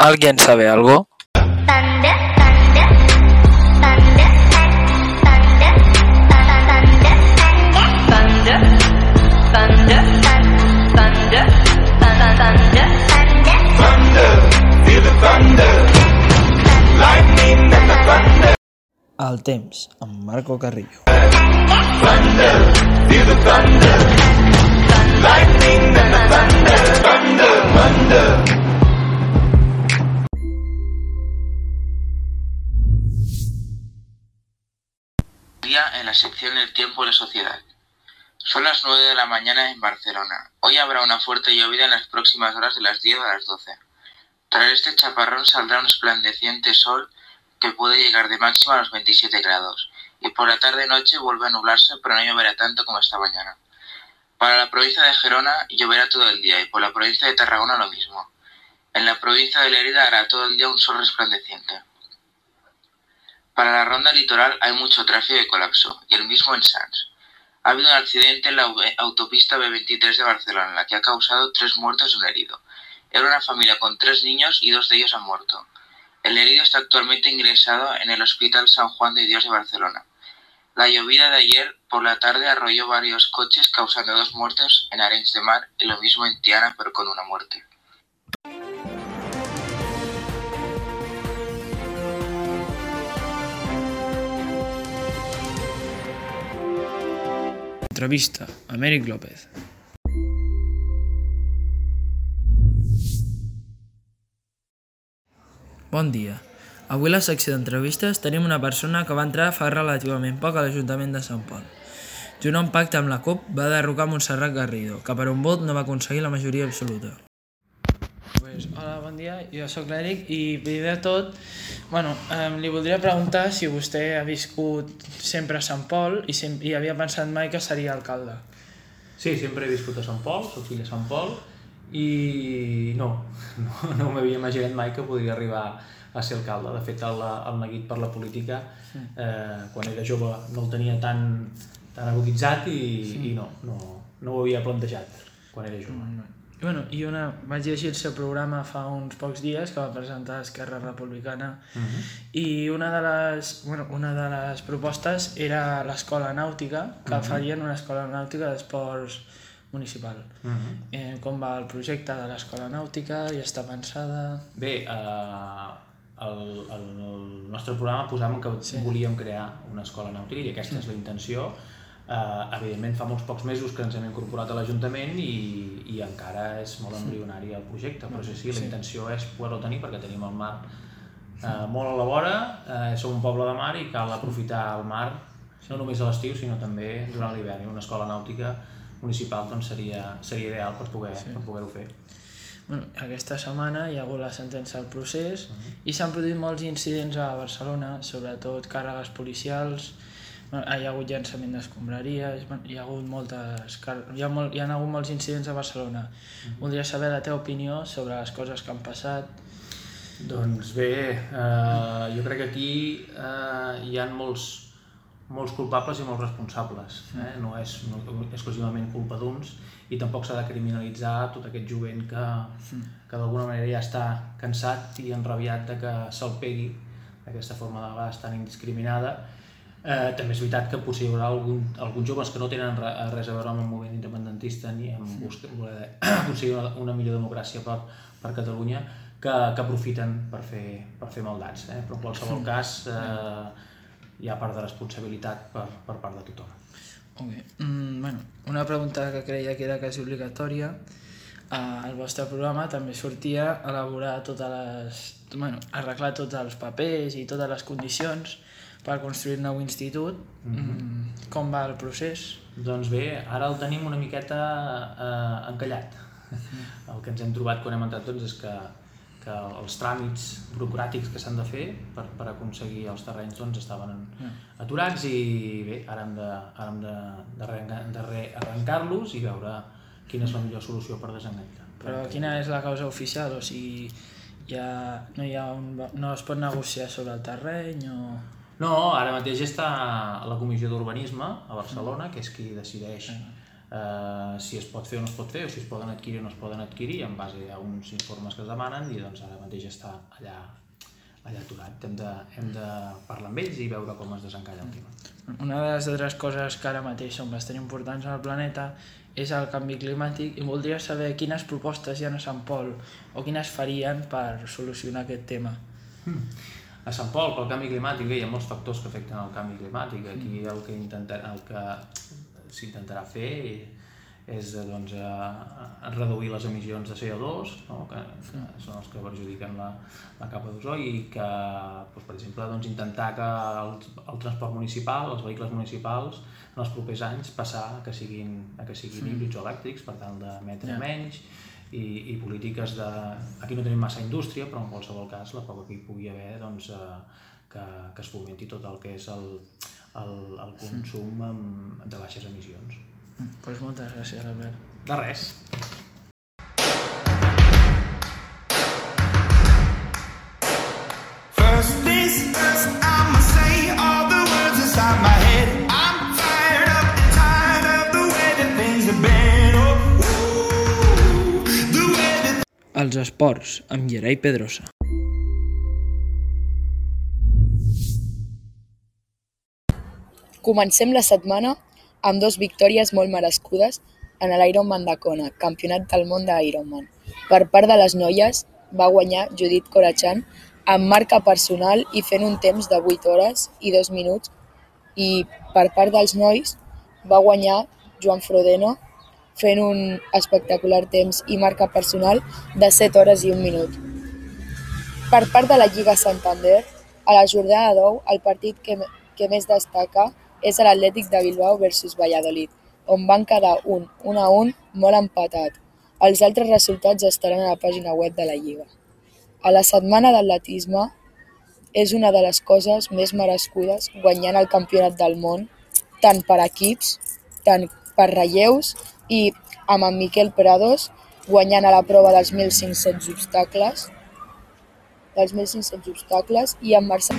¿Alguien sabe algo? El temps, amb Marco Carrillo. Thunder, feel the thunder. Lightning and the thunder, thunder, thunder. En la sección El tiempo y la sociedad. Son las 9 de la mañana en Barcelona. Hoy habrá una fuerte llovida en las próximas horas de las 10 a las 12. Tras este chaparrón saldrá un esplandeciente sol que puede llegar de máxima a los 27 grados. Y por la tarde-noche vuelve a nublarse, pero no lloverá tanto como esta mañana. Para la provincia de Gerona lloverá todo el día y por la provincia de Tarragona lo mismo. En la provincia de Lerida hará todo el día un sol resplandeciente. Para la ronda litoral hay mucho tráfico y colapso, y el mismo en Sants. Ha habido un accidente en la autopista B23 de Barcelona, la que ha causado tres muertos y un herido. Era una familia con tres niños y dos de ellos han muerto. El herido está actualmente ingresado en el Hospital San Juan de Dios de Barcelona. La llovida de ayer por la tarde arrolló varios coches causando dos muertes en Arenys de Mar y lo mismo en Tiana pero con una muerte. Entrevista, Amèric López. Bon dia. Avui a la secció d'entrevistes tenim una persona que va entrar fa relativament poc a l'Ajuntament de Sant Pol. Junt a un pacte amb la CUP va derrocar Montserrat Garrido, que per un vot no va aconseguir la majoria absoluta. Bon dia, jo sóc l'Eric i primer de tot, bueno, eh, li voldria preguntar si vostè ha viscut sempre a Sant Pol i, sem i havia pensat mai que seria alcalde. Sí, sempre he viscut a Sant Pol, soc fill de Sant Pol i no, no, no m'havia imaginat mai que podria arribar a ser alcalde. De fet, el, el neguit per la política, eh, quan era jove no el tenia tan, tan aguditzat i, i no, no, no ho havia plantejat quan era jove. I, bueno, i una, vaig llegir el seu programa fa uns pocs dies que va presentar Esquerra Republicana Uh -huh. i una de les, bueno, una de les propostes era l'escola nàutica, que uh -huh. farien una escola nàutica d'esports municipal. Uh -huh. Eh, com va el projecte de l'escola nàutica? Ja està pensada? Bé, eh, el, el, el nostre programa posàvem que sí. volíem crear una escola nàutica i aquesta és la intenció. Eh, evidentment fa molts pocs mesos que ens hem incorporat a l'Ajuntament i, i encara és molt embrionari el projecte, però sí, sí, la intenció és poder-lo tenir perquè tenim el mar eh, molt a la vora, eh, som un poble de mar i cal aprofitar el mar no només a l'estiu sinó també durant l'hivern i una escola nàutica municipal doncs, seria, seria ideal per poder sí. per poder-ho fer. Bueno, aquesta setmana hi ha hagut la sentència del procés uh -huh. i s'han produït molts incidents a Barcelona, sobretot càrregues policials, hi ha hagut llançament d'escombraries, hi ha hagut moltes... Hi ha, molt, hi ha hagut molts incidents a Barcelona. Uh -huh. Voldria saber la teva opinió sobre les coses que han passat. Doncs bé, eh, jo crec que aquí eh, hi ha molts, molts culpables i molts responsables. Eh? No és no, exclusivament culpa d'uns i tampoc s'ha de criminalitzar tot aquest jovent que, que d'alguna manera ja està cansat i enrabiat de que se'l pegui d'aquesta forma de vegades tan indiscriminada. Eh, també és veritat que potser hi haurà algun, alguns joves que no tenen re, res a veure amb el moviment independentista ni amb busca, voler aconseguir una, una millor democràcia per, per Catalunya que, que aprofiten per fer, per fer maldats. Eh? Però en qualsevol cas eh, hi ha part de responsabilitat per, per part de tothom. Okay. Mm, bueno, una pregunta que creia que era quasi obligatòria. Uh, el vostre programa també sortia elaborar totes les... Bueno, arreglar tots els papers i totes les condicions per construir un nou institut. Mm -hmm. Com va el procés? Doncs bé, ara el tenim una miqueta eh, encallat. El que ens hem trobat quan hem entrat doncs, és que, que els tràmits burocràtics que s'han de fer per, per aconseguir els terrenys doncs, estaven en, aturats i bé, ara hem de, ara hem de, de, rearrencar- de rearrencar-los i veure quina és la millor solució per desenganxar. Però quina és la causa oficial? O sigui, hi ha, no, hi ha un, no es pot negociar sobre el terreny o... No, ara mateix està a la Comissió d'Urbanisme a Barcelona, que és qui decideix eh, si es pot fer o no es pot fer, o si es poden adquirir o no es poden adquirir, en base a uns informes que es demanen, i doncs ara mateix està allà, allà aturat. Hem de, hem de parlar amb ells i veure com es desencalla el tema. Una de les altres coses que ara mateix són bastant importants al planeta és el canvi climàtic i voldria saber quines propostes hi ha a Sant Pol o quines farien per solucionar aquest tema. A Sant Pol, pel canvi climàtic, hi ha molts factors que afecten el canvi climàtic. Aquí el que, intenta, el que s'intentarà fer és doncs, eh, reduir les emissions de CO2, no? que, que són els que perjudiquen la, la capa d'ozó, i que, doncs, per exemple, doncs, intentar que el, el transport municipal, els vehicles municipals, en els propers anys passar a que siguin, a que siguin híbrids o elèctrics per tal d'emetre Ja. menys, i, i polítiques de... Aquí no tenim massa indústria, però en qualsevol cas la poca que hi pugui haver doncs, eh, que, que es fomenti tot el que és el, el, el consum amb, de baixes emissions. Doncs pues moltes gràcies, Albert. De res. Els esports, amb Gerai Pedrosa. Comencem la setmana amb dos victòries molt merescudes en l'Ironman de Kona, campionat del món d'Ironman. Per part de les noies va guanyar Judit Corachan amb marca personal i fent un temps de 8 hores i 2 minuts i per part dels nois va guanyar Joan Frodeno fent un espectacular temps i marca personal de 7 hores i 1 minut. Per part de la Lliga Santander, a la jornada d'9, el partit que, que més destaca és l'Atlètic de Bilbao versus Valladolid, on van quedar un 1 a 1 molt empatat. Els altres resultats estaran a la pàgina web de la Lliga. A la setmana d'atletisme és una de les coses més merescudes guanyant el campionat del món, tant per equips, tant per relleus i amb en Miquel Prados guanyant a la prova dels 1.500 obstacles dels 1.500 obstacles i amb Marcel